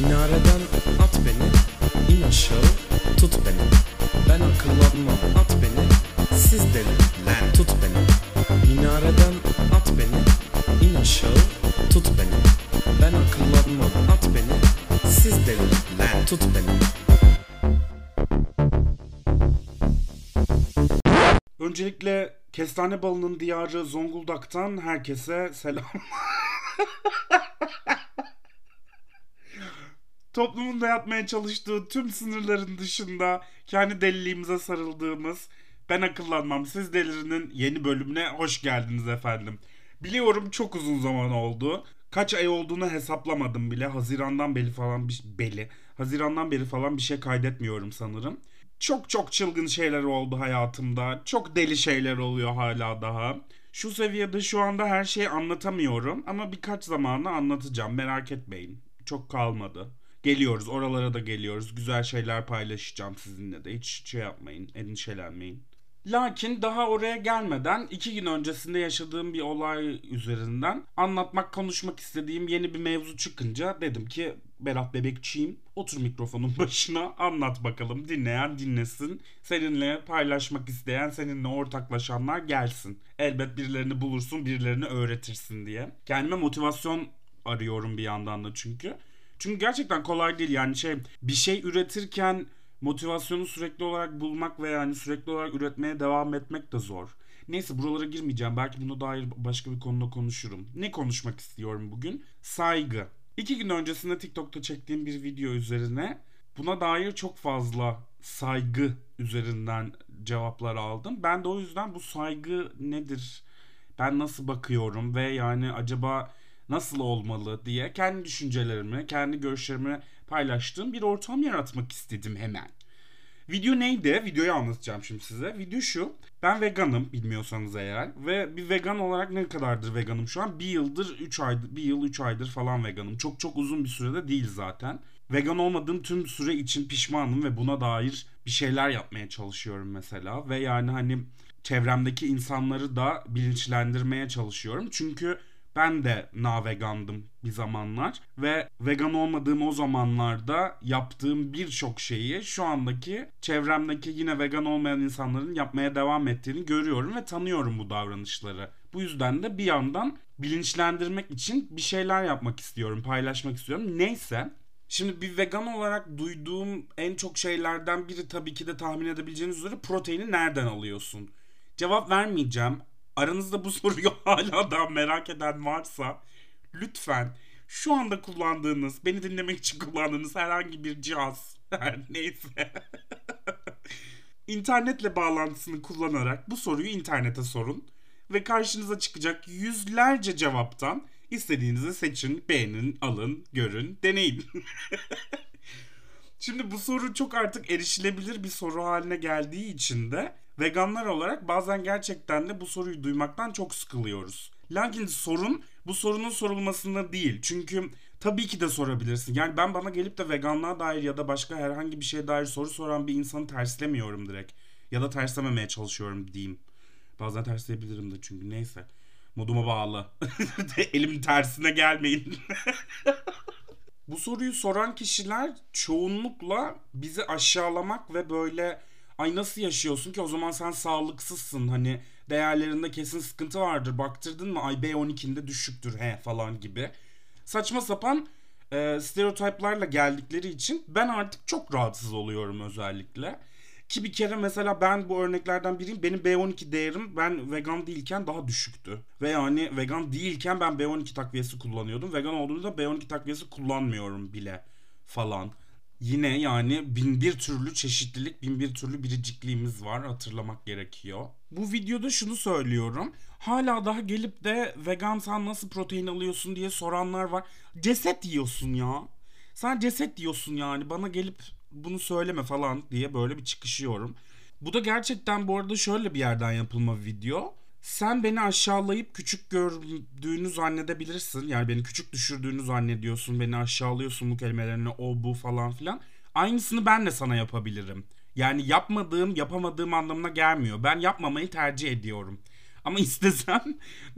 Minareden at beni, in aşağı, tut beni. Ben akıllanmam, at beni, siz deliler, tut beni. Minareden at beni, in aşağı, tut beni. Ben akıllanmam, at beni, siz deliler, tut beni. Öncelikle Kestane Balı'nın diyarı Zonguldak'tan herkese selam. Toplumun dayatmaya çalıştığı tüm sınırların dışında kendi deliliğimize sarıldığımız Ben Akıllanmam Siz Delirinin yeni bölümüne hoş geldiniz efendim. Biliyorum çok uzun zaman oldu. Kaç ay olduğunu hesaplamadım bile. Hazirandan beri falan bir beli. Hazirandan beri falan bir şey kaydetmiyorum sanırım. Çok çok çılgın şeyler oldu hayatımda. Çok deli şeyler oluyor hala daha. Şu seviyede şu anda her şeyi anlatamıyorum ama birkaç zamanı anlatacağım merak etmeyin. Çok kalmadı. Geliyoruz oralara da geliyoruz. Güzel şeyler paylaşacağım sizinle de. Hiç şey yapmayın endişelenmeyin. Lakin daha oraya gelmeden iki gün öncesinde yaşadığım bir olay üzerinden anlatmak, konuşmak istediğim yeni bir mevzu çıkınca dedim ki Berat Bebekçiyim. Otur mikrofonun başına anlat bakalım. Dinleyen dinlesin. Seninle paylaşmak isteyen, seninle ortaklaşanlar gelsin. Elbet birilerini bulursun, birilerini öğretirsin diye. Kendime motivasyon arıyorum bir yandan da çünkü. Çünkü gerçekten kolay değil yani şey bir şey üretirken motivasyonu sürekli olarak bulmak ve yani sürekli olarak üretmeye devam etmek de zor. Neyse buralara girmeyeceğim. Belki buna dair başka bir konuda konuşurum. Ne konuşmak istiyorum bugün? Saygı. İki gün öncesinde TikTok'ta çektiğim bir video üzerine buna dair çok fazla saygı üzerinden cevaplar aldım. Ben de o yüzden bu saygı nedir? Ben nasıl bakıyorum ve yani acaba nasıl olmalı diye kendi düşüncelerimi, kendi görüşlerimi paylaştığım bir ortam yaratmak istedim hemen. Video neydi? Videoyu anlatacağım şimdi size. Video şu. Ben veganım bilmiyorsanız eğer. Ve bir vegan olarak ne kadardır veganım şu an? Bir yıldır 3 aydır, bir yıl 3 aydır falan veganım. Çok çok uzun bir sürede değil zaten. Vegan olmadığım tüm süre için pişmanım ve buna dair bir şeyler yapmaya çalışıyorum mesela. Ve yani hani çevremdeki insanları da bilinçlendirmeye çalışıyorum. Çünkü ben de na vegandım bir zamanlar ve vegan olmadığım o zamanlarda yaptığım birçok şeyi şu andaki çevremdeki yine vegan olmayan insanların yapmaya devam ettiğini görüyorum ve tanıyorum bu davranışları. Bu yüzden de bir yandan bilinçlendirmek için bir şeyler yapmak istiyorum, paylaşmak istiyorum. Neyse Şimdi bir vegan olarak duyduğum en çok şeylerden biri tabii ki de tahmin edebileceğiniz üzere proteini nereden alıyorsun? Cevap vermeyeceğim aranızda bu soruyu hala daha merak eden varsa lütfen şu anda kullandığınız, beni dinlemek için kullandığınız herhangi bir cihaz neyse internetle bağlantısını kullanarak bu soruyu internete sorun ve karşınıza çıkacak yüzlerce cevaptan istediğinizi seçin, beğenin, alın, görün, deneyin. Şimdi bu soru çok artık erişilebilir bir soru haline geldiği için de veganlar olarak bazen gerçekten de bu soruyu duymaktan çok sıkılıyoruz. Lakin sorun bu sorunun sorulmasında değil. Çünkü tabii ki de sorabilirsin. Yani ben bana gelip de veganlığa dair ya da başka herhangi bir şeye dair soru soran bir insanı terslemiyorum direkt. Ya da terslememeye çalışıyorum diyeyim. Bazen tersleyebilirim de çünkü neyse. Moduma bağlı. Elim tersine gelmeyin. Bu soruyu soran kişiler çoğunlukla bizi aşağılamak ve böyle ay nasıl yaşıyorsun ki o zaman sen sağlıksızsın hani değerlerinde kesin sıkıntı vardır baktırdın mı ay B12'inde düşüktür he falan gibi. Saçma sapan e, stereotiplerle geldikleri için ben artık çok rahatsız oluyorum özellikle. Ki bir kere mesela ben bu örneklerden biriyim. Benim B12 değerim ben vegan değilken daha düşüktü. Ve yani vegan değilken ben B12 takviyesi kullanıyordum. Vegan olduğumda B12 takviyesi kullanmıyorum bile falan. Yine yani bin bir türlü çeşitlilik, bin bir türlü biricikliğimiz var hatırlamak gerekiyor. Bu videoda şunu söylüyorum. Hala daha gelip de vegan sen nasıl protein alıyorsun diye soranlar var. Ceset yiyorsun ya. Sen ceset yiyorsun yani. Bana gelip bunu söyleme falan diye böyle bir çıkışıyorum. Bu da gerçekten bu arada şöyle bir yerden yapılma bir video. Sen beni aşağılayıp küçük gördüğünü zannedebilirsin. Yani beni küçük düşürdüğünü zannediyorsun. Beni aşağılıyorsun bu kelimelerini o bu falan filan. Aynısını ben de sana yapabilirim. Yani yapmadığım, yapamadığım anlamına gelmiyor. Ben yapmamayı tercih ediyorum. Ama istesem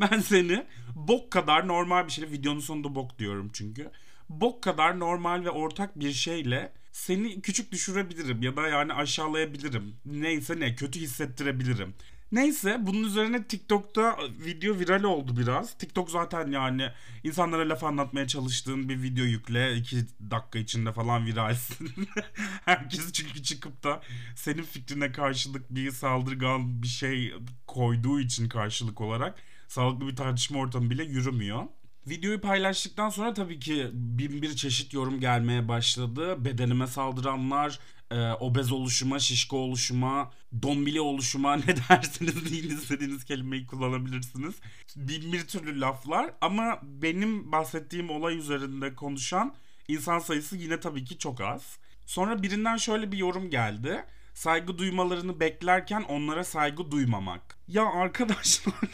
ben seni bok kadar normal bir şeyle videonun sonunda bok diyorum çünkü. bok kadar normal ve ortak bir şeyle seni küçük düşürebilirim ya da yani aşağılayabilirim. Neyse ne kötü hissettirebilirim. Neyse bunun üzerine TikTok'ta video viral oldu biraz. TikTok zaten yani insanlara laf anlatmaya çalıştığın bir video yükle. iki dakika içinde falan viralsin. Herkes çünkü çıkıp da senin fikrine karşılık bir saldırgan bir şey koyduğu için karşılık olarak sağlıklı bir tartışma ortamı bile yürümüyor. Videoyu paylaştıktan sonra tabii ki bin bir çeşit yorum gelmeye başladı. Bedenime saldıranlar, e, obez oluşuma, şişko oluşuma, dombili oluşuma ne dersiniz deyin istediğiniz kelimeyi kullanabilirsiniz. Bin bir türlü laflar ama benim bahsettiğim olay üzerinde konuşan insan sayısı yine tabii ki çok az. Sonra birinden şöyle bir yorum geldi. Saygı duymalarını beklerken onlara saygı duymamak. Ya arkadaşlar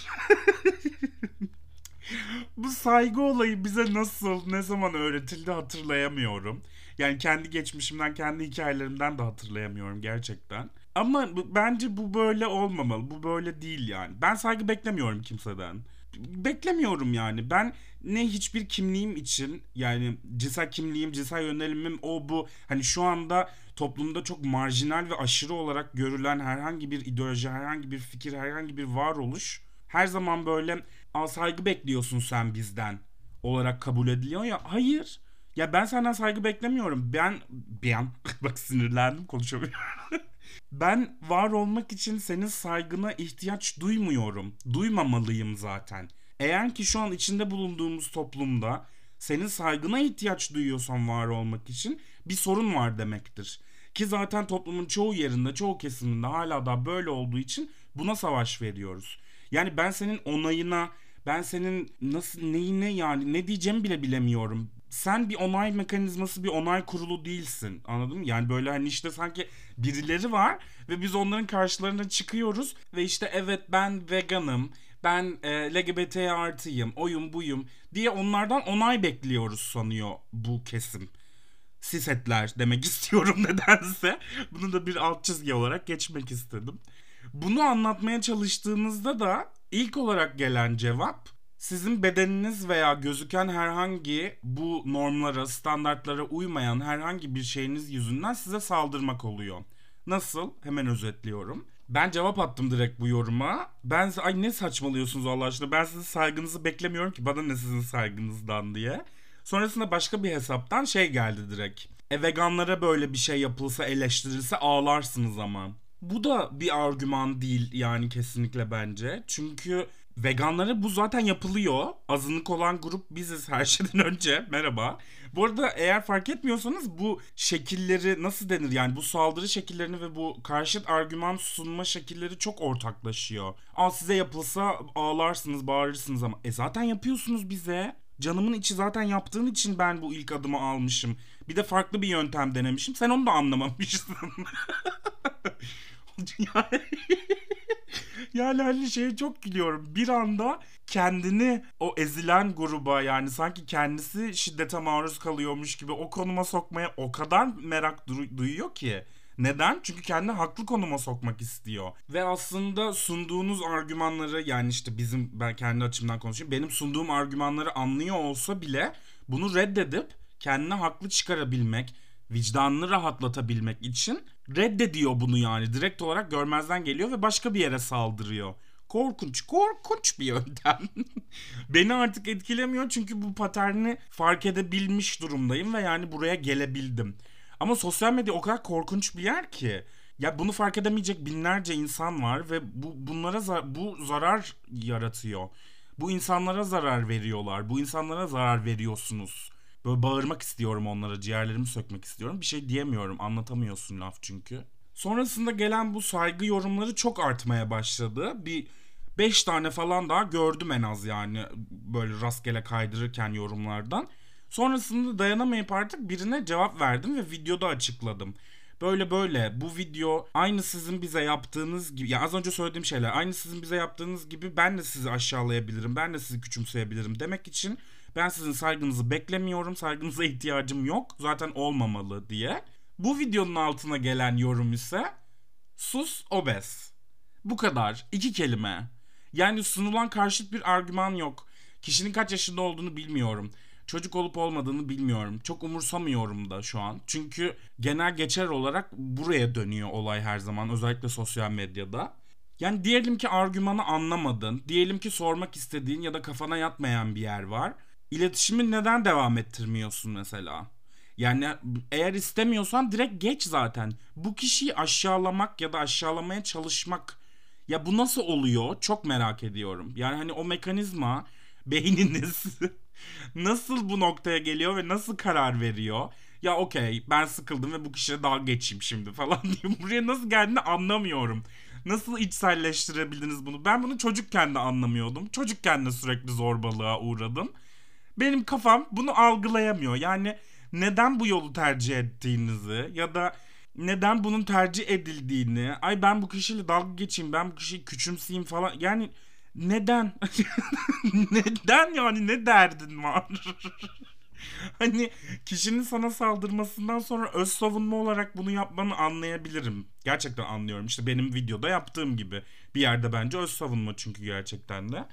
bu saygı olayı bize nasıl, ne zaman öğretildi hatırlayamıyorum. Yani kendi geçmişimden, kendi hikayelerimden de hatırlayamıyorum gerçekten. Ama bence bu böyle olmamalı. Bu böyle değil yani. Ben saygı beklemiyorum kimseden. Beklemiyorum yani. Ben ne hiçbir kimliğim için yani cinsel kimliğim, cinsel yönelimim o bu. Hani şu anda toplumda çok marjinal ve aşırı olarak görülen herhangi bir ideoloji, herhangi bir fikir, herhangi bir varoluş her zaman böyle Al saygı bekliyorsun sen bizden olarak kabul ediliyor ya. Hayır. Ya ben senden saygı beklemiyorum. Ben ben bak sinirlendim konuşamıyorum. ben var olmak için senin saygına ihtiyaç duymuyorum. Duymamalıyım zaten. Eğer ki şu an içinde bulunduğumuz toplumda senin saygına ihtiyaç duyuyorsan var olmak için bir sorun var demektir. Ki zaten toplumun çoğu yerinde, çoğu kesiminde hala da böyle olduğu için buna savaş veriyoruz. Yani ben senin onayına, ben senin nasıl neyine yani ne diyeceğimi bile bilemiyorum. Sen bir onay mekanizması, bir onay kurulu değilsin. Anladın mı? Yani böyle hani işte sanki birileri var ve biz onların karşılarına çıkıyoruz ve işte evet ben veganım, ben e, LGBT artıyım, oyum buyum diye onlardan onay bekliyoruz sanıyor bu kesim. Sisetler demek istiyorum nedense. Bunu da bir alt çizgi olarak geçmek istedim. Bunu anlatmaya çalıştığınızda da ilk olarak gelen cevap sizin bedeniniz veya gözüken herhangi bu normlara, standartlara uymayan herhangi bir şeyiniz yüzünden size saldırmak oluyor. Nasıl? Hemen özetliyorum. Ben cevap attım direkt bu yoruma. Ben ay ne saçmalıyorsunuz Allah aşkına. Ben sizin saygınızı beklemiyorum ki bana ne sizin saygınızdan diye. Sonrasında başka bir hesaptan şey geldi direkt. E veganlara böyle bir şey yapılsa eleştirilse ağlarsınız ama. Bu da bir argüman değil yani kesinlikle bence. Çünkü veganlara bu zaten yapılıyor. Azınlık olan grup biziz her şeyden önce. Merhaba. Bu arada eğer fark etmiyorsanız bu şekilleri nasıl denir yani bu saldırı şekillerini ve bu karşıt argüman sunma şekilleri çok ortaklaşıyor. Al size yapılsa ağlarsınız bağırırsınız ama e zaten yapıyorsunuz bize. Canımın içi zaten yaptığın için ben bu ilk adımı almışım. Bir de farklı bir yöntem denemişim. Sen onu da anlamamışsın. yani hani şeye çok gülüyorum. Bir anda kendini o ezilen gruba yani sanki kendisi şiddete maruz kalıyormuş gibi o konuma sokmaya o kadar merak duyuyor ki. Neden? Çünkü kendini haklı konuma sokmak istiyor. Ve aslında sunduğunuz argümanları yani işte bizim ben kendi açımdan konuşayım. Benim sunduğum argümanları anlıyor olsa bile bunu reddedip kendine haklı çıkarabilmek, vicdanını rahatlatabilmek için reddediyor bunu yani. Direkt olarak görmezden geliyor ve başka bir yere saldırıyor. Korkunç, korkunç bir yöntem. Beni artık etkilemiyor çünkü bu paterni fark edebilmiş durumdayım ve yani buraya gelebildim. Ama sosyal medya o kadar korkunç bir yer ki. Ya bunu fark edemeyecek binlerce insan var ve bu bunlara bu zarar yaratıyor. Bu insanlara zarar veriyorlar. Bu insanlara zarar veriyorsunuz. Böyle bağırmak istiyorum onlara, ciğerlerimi sökmek istiyorum. Bir şey diyemiyorum, anlatamıyorsun laf çünkü. Sonrasında gelen bu saygı yorumları çok artmaya başladı. Bir 5 tane falan daha gördüm en az yani böyle rastgele kaydırırken yorumlardan. Sonrasında dayanamayıp artık birine cevap verdim ve videoda açıkladım. Böyle böyle bu video aynı sizin bize yaptığınız gibi ya az önce söylediğim şeyler aynı sizin bize yaptığınız gibi ben de sizi aşağılayabilirim ben de sizi küçümseyebilirim demek için ben sizin saygınızı beklemiyorum. Saygınıza ihtiyacım yok. Zaten olmamalı diye. Bu videonun altına gelen yorum ise sus obez. Bu kadar. İki kelime. Yani sunulan karşıt bir argüman yok. Kişinin kaç yaşında olduğunu bilmiyorum. Çocuk olup olmadığını bilmiyorum. Çok umursamıyorum da şu an. Çünkü genel geçer olarak buraya dönüyor olay her zaman. Özellikle sosyal medyada. Yani diyelim ki argümanı anlamadın. Diyelim ki sormak istediğin ya da kafana yatmayan bir yer var. İletişimi neden devam ettirmiyorsun mesela? Yani eğer istemiyorsan direkt geç zaten. Bu kişiyi aşağılamak ya da aşağılamaya çalışmak ya bu nasıl oluyor? Çok merak ediyorum. Yani hani o mekanizma beyniniz nasıl bu noktaya geliyor ve nasıl karar veriyor? Ya okey ben sıkıldım ve bu kişiye dalga geçeyim şimdi falan diye buraya nasıl geldiğini anlamıyorum. Nasıl içselleştirebildiniz bunu? Ben bunu çocukken de anlamıyordum. Çocukken de sürekli zorbalığa uğradım. Benim kafam bunu algılayamıyor. Yani neden bu yolu tercih ettiğinizi ya da neden bunun tercih edildiğini, ay ben bu kişiyle dalga geçeyim, ben bu kişiyi küçümseyeyim falan. Yani neden? neden yani ne derdin var? hani kişinin sana saldırmasından sonra öz savunma olarak bunu yapmanı anlayabilirim. Gerçekten anlıyorum. İşte benim videoda yaptığım gibi. Bir yerde bence öz savunma çünkü gerçekten de.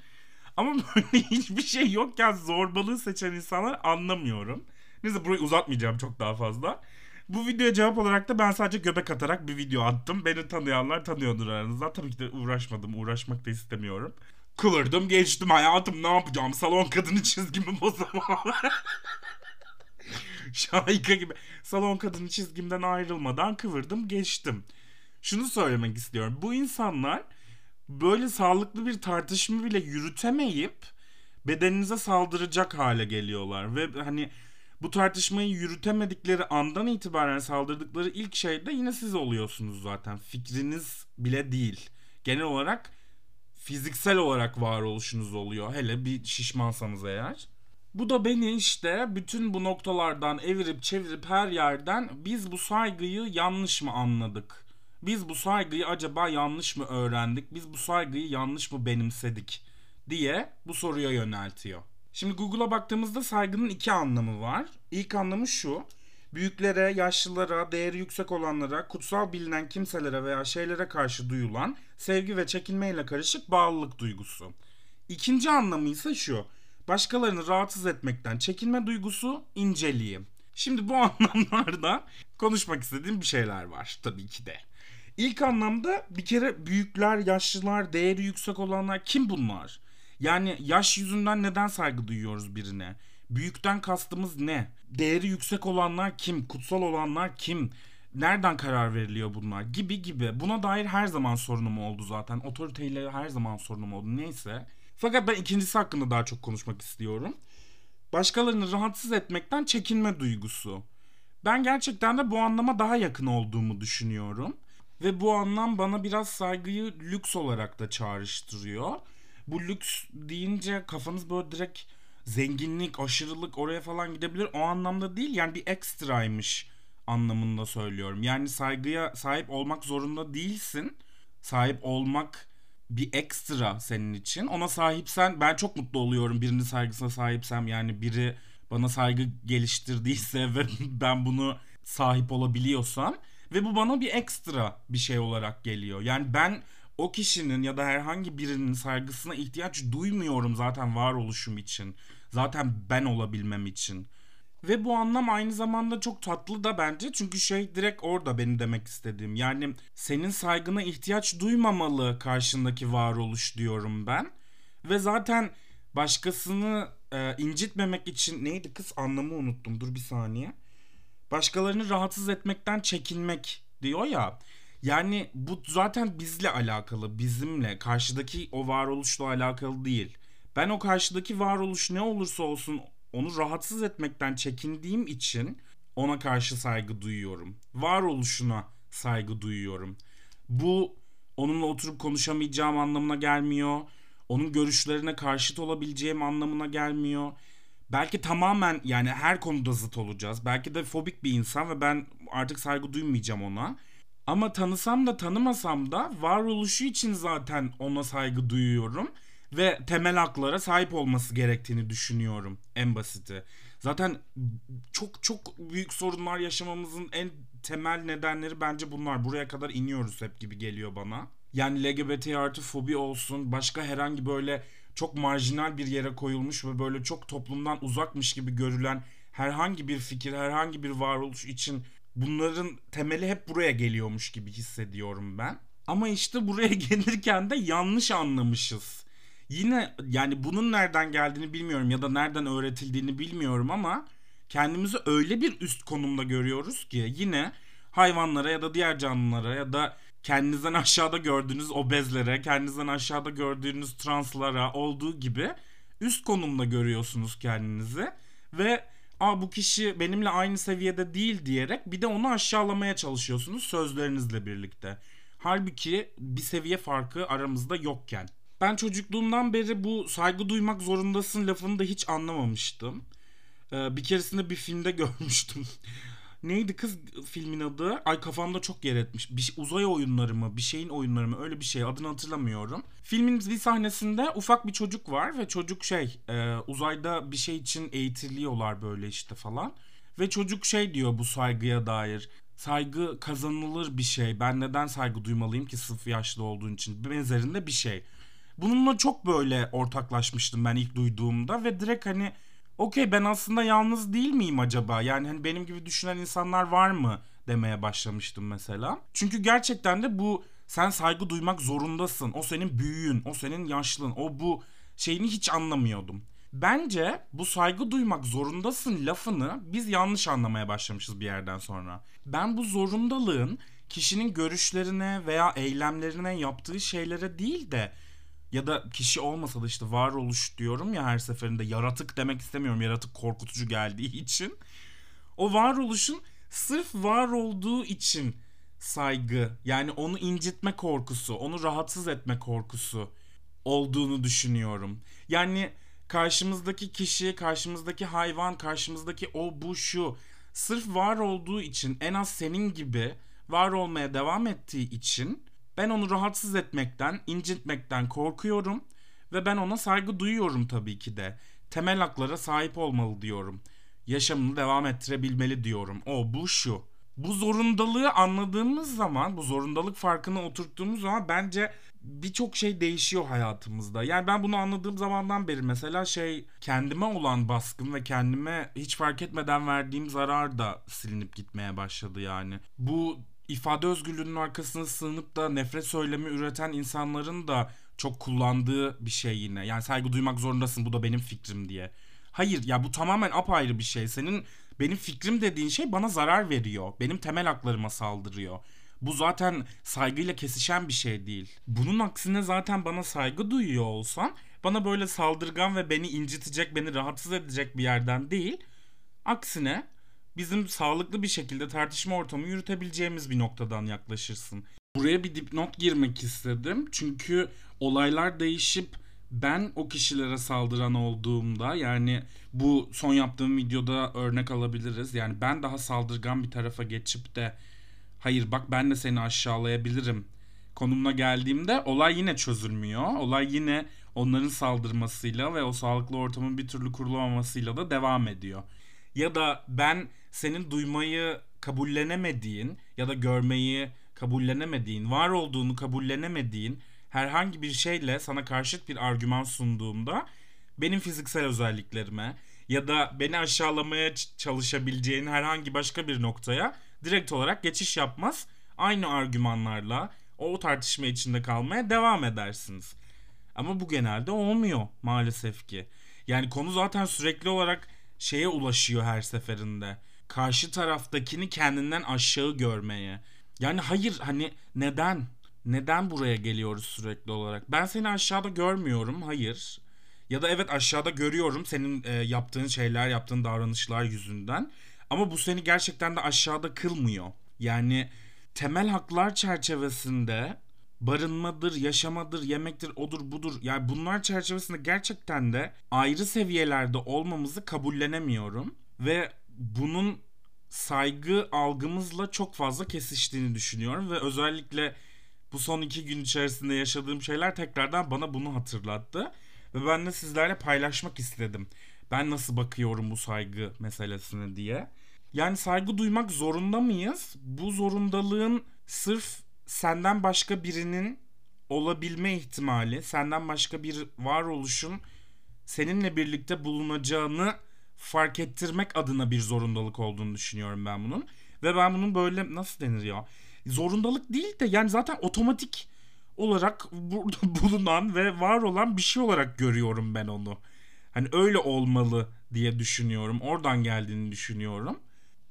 Ama böyle hiçbir şey yokken zorbalığı seçen insanlar anlamıyorum. Neyse burayı uzatmayacağım çok daha fazla. Bu videoya cevap olarak da ben sadece göbek atarak bir video attım. Beni tanıyanlar tanıyordur aranızda. Tabii ki de uğraşmadım. Uğraşmak da istemiyorum. Kıvırdım geçtim hayatım ne yapacağım salon kadını çizgimi bozamam. Şahika gibi salon kadını çizgimden ayrılmadan kıvırdım geçtim. Şunu söylemek istiyorum. Bu insanlar böyle sağlıklı bir tartışma bile yürütemeyip bedeninize saldıracak hale geliyorlar. Ve hani bu tartışmayı yürütemedikleri andan itibaren saldırdıkları ilk şey de yine siz oluyorsunuz zaten. Fikriniz bile değil. Genel olarak fiziksel olarak varoluşunuz oluyor. Hele bir şişmansanız eğer. Bu da beni işte bütün bu noktalardan evirip çevirip her yerden biz bu saygıyı yanlış mı anladık? Biz bu saygıyı acaba yanlış mı öğrendik? Biz bu saygıyı yanlış mı benimsedik? diye bu soruya yöneltiyor. Şimdi Google'a baktığımızda saygının iki anlamı var. İlk anlamı şu. Büyüklere, yaşlılara, değeri yüksek olanlara, kutsal bilinen kimselere veya şeylere karşı duyulan sevgi ve çekinmeyle karışık bağlılık duygusu. İkinci anlamı ise şu. Başkalarını rahatsız etmekten çekinme duygusu, inceliği. Şimdi bu anlamlarda konuşmak istediğim bir şeyler var tabii ki de. İlk anlamda bir kere büyükler, yaşlılar, değeri yüksek olanlar kim bunlar? Yani yaş yüzünden neden saygı duyuyoruz birine? Büyükten kastımız ne? Değeri yüksek olanlar kim? Kutsal olanlar kim? Nereden karar veriliyor bunlar? Gibi gibi. Buna dair her zaman sorunum oldu zaten. Otoriteyle her zaman sorunum oldu. Neyse. Fakat ben ikincisi hakkında daha çok konuşmak istiyorum. Başkalarını rahatsız etmekten çekinme duygusu. Ben gerçekten de bu anlama daha yakın olduğumu düşünüyorum. Ve bu anlam bana biraz saygıyı lüks olarak da çağrıştırıyor. Bu lüks deyince kafanız böyle direkt zenginlik, aşırılık oraya falan gidebilir. O anlamda değil yani bir ekstraymış anlamında söylüyorum. Yani saygıya sahip olmak zorunda değilsin. Sahip olmak bir ekstra senin için. Ona sahipsen ben çok mutlu oluyorum birinin saygısına sahipsem. Yani biri bana saygı geliştirdiyse ve ben bunu sahip olabiliyorsam ve bu bana bir ekstra bir şey olarak geliyor. Yani ben o kişinin ya da herhangi birinin saygısına ihtiyaç duymuyorum zaten varoluşum için. Zaten ben olabilmem için. Ve bu anlam aynı zamanda çok tatlı da bence. Çünkü şey direkt orada benim demek istediğim. Yani senin saygına ihtiyaç duymamalı karşındaki varoluş diyorum ben. Ve zaten başkasını e, incitmemek için neydi kız anlamı unuttum. Dur bir saniye. Başkalarını rahatsız etmekten çekinmek diyor ya. Yani bu zaten bizle alakalı, bizimle, karşıdaki o varoluşla alakalı değil. Ben o karşıdaki varoluş ne olursa olsun onu rahatsız etmekten çekindiğim için ona karşı saygı duyuyorum. Varoluşuna saygı duyuyorum. Bu onunla oturup konuşamayacağım anlamına gelmiyor. Onun görüşlerine karşıt olabileceğim anlamına gelmiyor. Belki tamamen yani her konuda zıt olacağız. Belki de fobik bir insan ve ben artık saygı duymayacağım ona. Ama tanısam da tanımasam da varoluşu için zaten ona saygı duyuyorum ve temel haklara sahip olması gerektiğini düşünüyorum en basiti. Zaten çok çok büyük sorunlar yaşamamızın en temel nedenleri bence bunlar. Buraya kadar iniyoruz hep gibi geliyor bana. Yani LGBT artı fobi olsun, başka herhangi böyle çok marjinal bir yere koyulmuş ve böyle çok toplumdan uzakmış gibi görülen herhangi bir fikir, herhangi bir varoluş için bunların temeli hep buraya geliyormuş gibi hissediyorum ben. Ama işte buraya gelirken de yanlış anlamışız. Yine yani bunun nereden geldiğini bilmiyorum ya da nereden öğretildiğini bilmiyorum ama kendimizi öyle bir üst konumda görüyoruz ki yine hayvanlara ya da diğer canlılara ya da kendinizden aşağıda gördüğünüz obezlere, kendinizden aşağıda gördüğünüz translara olduğu gibi üst konumda görüyorsunuz kendinizi ve Aa, bu kişi benimle aynı seviyede değil diyerek bir de onu aşağılamaya çalışıyorsunuz sözlerinizle birlikte. Halbuki bir seviye farkı aramızda yokken. Ben çocukluğumdan beri bu saygı duymak zorundasın lafını da hiç anlamamıştım. Ee, bir keresinde bir filmde görmüştüm. Neydi kız filmin adı? Ay kafamda çok yer etmiş. Bir, şey, uzay oyunları mı? Bir şeyin oyunları mı? Öyle bir şey. Adını hatırlamıyorum. Filmin bir sahnesinde ufak bir çocuk var ve çocuk şey e, uzayda bir şey için eğitiliyorlar böyle işte falan. Ve çocuk şey diyor bu saygıya dair. Saygı kazanılır bir şey. Ben neden saygı duymalıyım ki sırf yaşlı olduğun için? Benzerinde bir şey. Bununla çok böyle ortaklaşmıştım ben ilk duyduğumda ve direkt hani okey ben aslında yalnız değil miyim acaba? Yani hani benim gibi düşünen insanlar var mı demeye başlamıştım mesela. Çünkü gerçekten de bu sen saygı duymak zorundasın. O senin büyüğün, o senin yaşlın, o bu şeyini hiç anlamıyordum. Bence bu saygı duymak zorundasın lafını biz yanlış anlamaya başlamışız bir yerden sonra. Ben bu zorundalığın kişinin görüşlerine veya eylemlerine yaptığı şeylere değil de ya da kişi olmasa da işte varoluş diyorum ya her seferinde yaratık demek istemiyorum. Yaratık korkutucu geldiği için. O varoluşun sırf var olduğu için saygı yani onu incitme korkusu, onu rahatsız etme korkusu olduğunu düşünüyorum. Yani karşımızdaki kişi, karşımızdaki hayvan, karşımızdaki o bu şu sırf var olduğu için en az senin gibi var olmaya devam ettiği için ben onu rahatsız etmekten, incitmekten korkuyorum ve ben ona saygı duyuyorum tabii ki de. Temel haklara sahip olmalı diyorum. Yaşamını devam ettirebilmeli diyorum. O bu şu. Bu zorundalığı anladığımız zaman, bu zorundalık farkını oturttuğumuz zaman bence birçok şey değişiyor hayatımızda. Yani ben bunu anladığım zamandan beri mesela şey kendime olan baskım ve kendime hiç fark etmeden verdiğim zarar da silinip gitmeye başladı yani. Bu ifade özgürlüğünün arkasına sığınıp da nefret söylemi üreten insanların da çok kullandığı bir şey yine. Yani saygı duymak zorundasın bu da benim fikrim diye. Hayır ya bu tamamen apayrı bir şey. Senin benim fikrim dediğin şey bana zarar veriyor. Benim temel haklarıma saldırıyor. Bu zaten saygıyla kesişen bir şey değil. Bunun aksine zaten bana saygı duyuyor olsan bana böyle saldırgan ve beni incitecek, beni rahatsız edecek bir yerden değil. Aksine bizim sağlıklı bir şekilde tartışma ortamı yürütebileceğimiz bir noktadan yaklaşırsın. Buraya bir dipnot girmek istedim. Çünkü olaylar değişip ben o kişilere saldıran olduğumda yani bu son yaptığım videoda örnek alabiliriz. Yani ben daha saldırgan bir tarafa geçip de hayır bak ben de seni aşağılayabilirim konumuna geldiğimde olay yine çözülmüyor. Olay yine onların saldırmasıyla ve o sağlıklı ortamın bir türlü kurulamamasıyla da devam ediyor. Ya da ben senin duymayı kabullenemediğin ya da görmeyi kabullenemediğin, var olduğunu kabullenemediğin herhangi bir şeyle sana karşıt bir argüman sunduğumda benim fiziksel özelliklerime ya da beni aşağılamaya çalışabileceğin herhangi başka bir noktaya direkt olarak geçiş yapmaz. Aynı argümanlarla o tartışma içinde kalmaya devam edersiniz. Ama bu genelde olmuyor maalesef ki. Yani konu zaten sürekli olarak şeye ulaşıyor her seferinde. Karşı taraftakini kendinden aşağı görmeye. Yani hayır hani neden? Neden buraya geliyoruz sürekli olarak? Ben seni aşağıda görmüyorum. Hayır. Ya da evet aşağıda görüyorum senin e, yaptığın şeyler, yaptığın davranışlar yüzünden. Ama bu seni gerçekten de aşağıda kılmıyor. Yani temel haklar çerçevesinde barınmadır, yaşamadır, yemektir, odur budur. Yani bunlar çerçevesinde gerçekten de ayrı seviyelerde olmamızı kabullenemiyorum. Ve bunun saygı algımızla çok fazla kesiştiğini düşünüyorum. Ve özellikle bu son iki gün içerisinde yaşadığım şeyler tekrardan bana bunu hatırlattı. Ve ben de sizlerle paylaşmak istedim. Ben nasıl bakıyorum bu saygı meselesine diye. Yani saygı duymak zorunda mıyız? Bu zorundalığın sırf senden başka birinin olabilme ihtimali, senden başka bir varoluşun seninle birlikte bulunacağını fark ettirmek adına bir zorundalık olduğunu düşünüyorum ben bunun. Ve ben bunun böyle nasıl denir ya? Zorundalık değil de yani zaten otomatik olarak burada bulunan ve var olan bir şey olarak görüyorum ben onu. Hani öyle olmalı diye düşünüyorum. Oradan geldiğini düşünüyorum.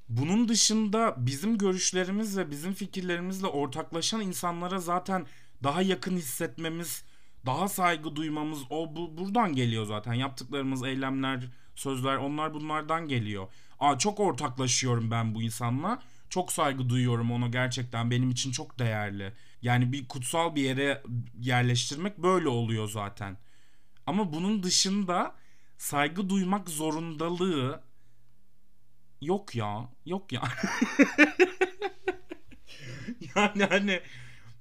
Bunun dışında bizim görüşlerimiz ve bizim fikirlerimizle ortaklaşan insanlara zaten daha yakın hissetmemiz, daha saygı duymamız o bu buradan geliyor zaten. Yaptıklarımız, eylemler, sözler onlar bunlardan geliyor. Aa çok ortaklaşıyorum ben bu insanla. Çok saygı duyuyorum ona gerçekten benim için çok değerli. Yani bir kutsal bir yere yerleştirmek böyle oluyor zaten. Ama bunun dışında saygı duymak zorundalığı yok ya. Yok ya. yani hani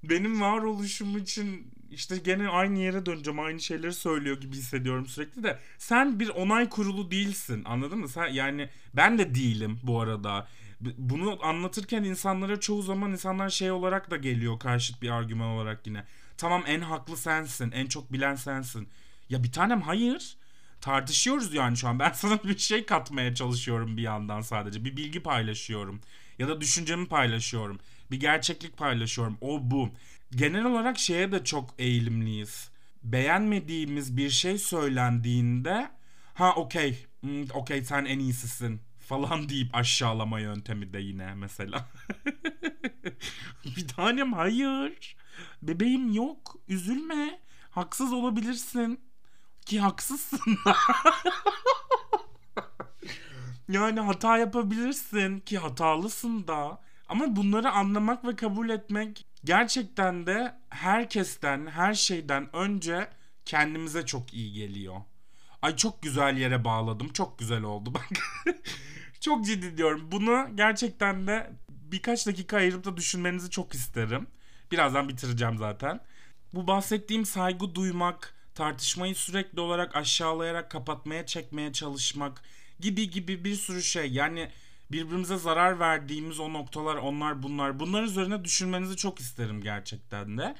benim varoluşum için işte gene aynı yere döneceğim. Aynı şeyleri söylüyor gibi hissediyorum sürekli de. Sen bir onay kurulu değilsin. Anladın mı? Sen yani ben de değilim bu arada. Bunu anlatırken insanlara çoğu zaman insanlar şey olarak da geliyor karşıt bir argüman olarak yine. Tamam en haklı sensin. En çok bilen sensin. Ya bir tanem hayır. Tartışıyoruz yani şu an. Ben sana bir şey katmaya çalışıyorum bir yandan sadece. Bir bilgi paylaşıyorum. Ya da düşüncemi paylaşıyorum. Bir gerçeklik paylaşıyorum. O bu genel olarak şeye de çok eğilimliyiz. Beğenmediğimiz bir şey söylendiğinde ha okey hmm, okey sen en iyisisin falan deyip aşağılama yöntemi de yine mesela. bir tanem hayır. Bebeğim yok. Üzülme. Haksız olabilirsin. Ki haksızsın. yani hata yapabilirsin ki hatalısın da. Ama bunları anlamak ve kabul etmek gerçekten de herkesten, her şeyden önce kendimize çok iyi geliyor. Ay çok güzel yere bağladım. Çok güzel oldu bak. çok ciddi diyorum. Bunu gerçekten de birkaç dakika ayırıp da düşünmenizi çok isterim. Birazdan bitireceğim zaten. Bu bahsettiğim saygı duymak, tartışmayı sürekli olarak aşağılayarak kapatmaya çekmeye çalışmak gibi gibi bir sürü şey. Yani birbirimize zarar verdiğimiz o noktalar onlar bunlar. Bunlar üzerine düşünmenizi çok isterim gerçekten de.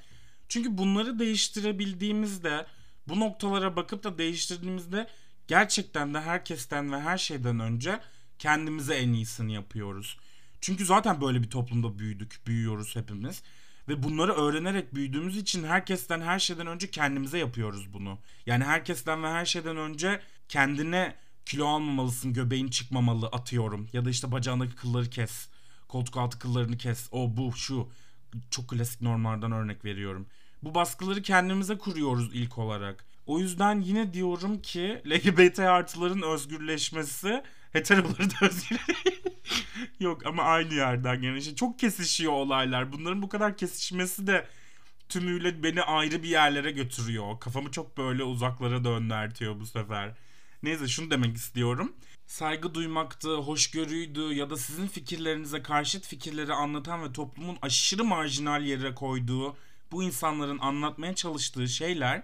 Çünkü bunları değiştirebildiğimizde bu noktalara bakıp da değiştirdiğimizde gerçekten de herkesten ve her şeyden önce kendimize en iyisini yapıyoruz. Çünkü zaten böyle bir toplumda büyüdük, büyüyoruz hepimiz. Ve bunları öğrenerek büyüdüğümüz için herkesten her şeyden önce kendimize yapıyoruz bunu. Yani herkesten ve her şeyden önce kendine kilo almamalısın göbeğin çıkmamalı atıyorum. Ya da işte bacağındaki kılları kes. Koltuk altı kıllarını kes. O bu şu. Çok klasik normlardan örnek veriyorum. Bu baskıları kendimize kuruyoruz ilk olarak. O yüzden yine diyorum ki LGBT artıların özgürleşmesi heteroları da özgür. Yok ama aynı yerden yani işte çok kesişiyor olaylar. Bunların bu kadar kesişmesi de tümüyle beni ayrı bir yerlere götürüyor. Kafamı çok böyle uzaklara döndürtüyor bu sefer. Neyse şunu demek istiyorum. Saygı duymaktı, hoşgörüydü ya da sizin fikirlerinize karşıt fikirleri anlatan ve toplumun aşırı marjinal yere koyduğu bu insanların anlatmaya çalıştığı şeyler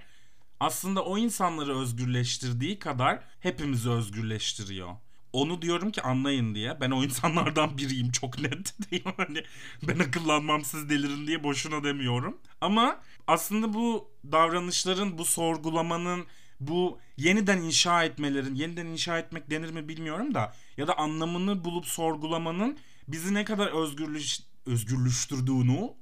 aslında o insanları özgürleştirdiği kadar hepimizi özgürleştiriyor. Onu diyorum ki anlayın diye. Ben o insanlardan biriyim çok net. hani ben akıllanmam siz delirin diye boşuna demiyorum. Ama aslında bu davranışların, bu sorgulamanın, bu yeniden inşa etmelerin, yeniden inşa etmek denir mi bilmiyorum da ya da anlamını bulup sorgulamanın bizi ne kadar özgürlüş özgürleştirdiğini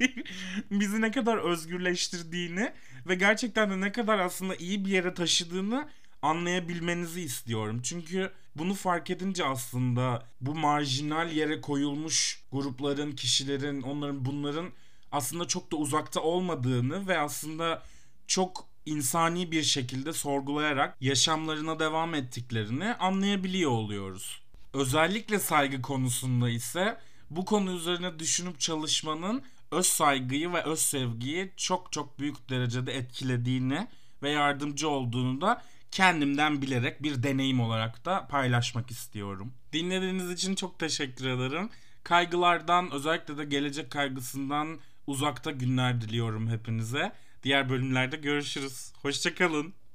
bizi ne kadar özgürleştirdiğini ve gerçekten de ne kadar aslında iyi bir yere taşıdığını anlayabilmenizi istiyorum. Çünkü bunu fark edince aslında bu marjinal yere koyulmuş grupların, kişilerin, onların bunların aslında çok da uzakta olmadığını ve aslında çok insani bir şekilde sorgulayarak yaşamlarına devam ettiklerini anlayabiliyor oluyoruz. Özellikle saygı konusunda ise bu konu üzerine düşünüp çalışmanın öz saygıyı ve öz sevgiyi çok çok büyük derecede etkilediğini ve yardımcı olduğunu da kendimden bilerek bir deneyim olarak da paylaşmak istiyorum. Dinlediğiniz için çok teşekkür ederim. Kaygılardan özellikle de gelecek kaygısından uzakta günler diliyorum hepinize. Diğer bölümlerde görüşürüz. Hoşçakalın.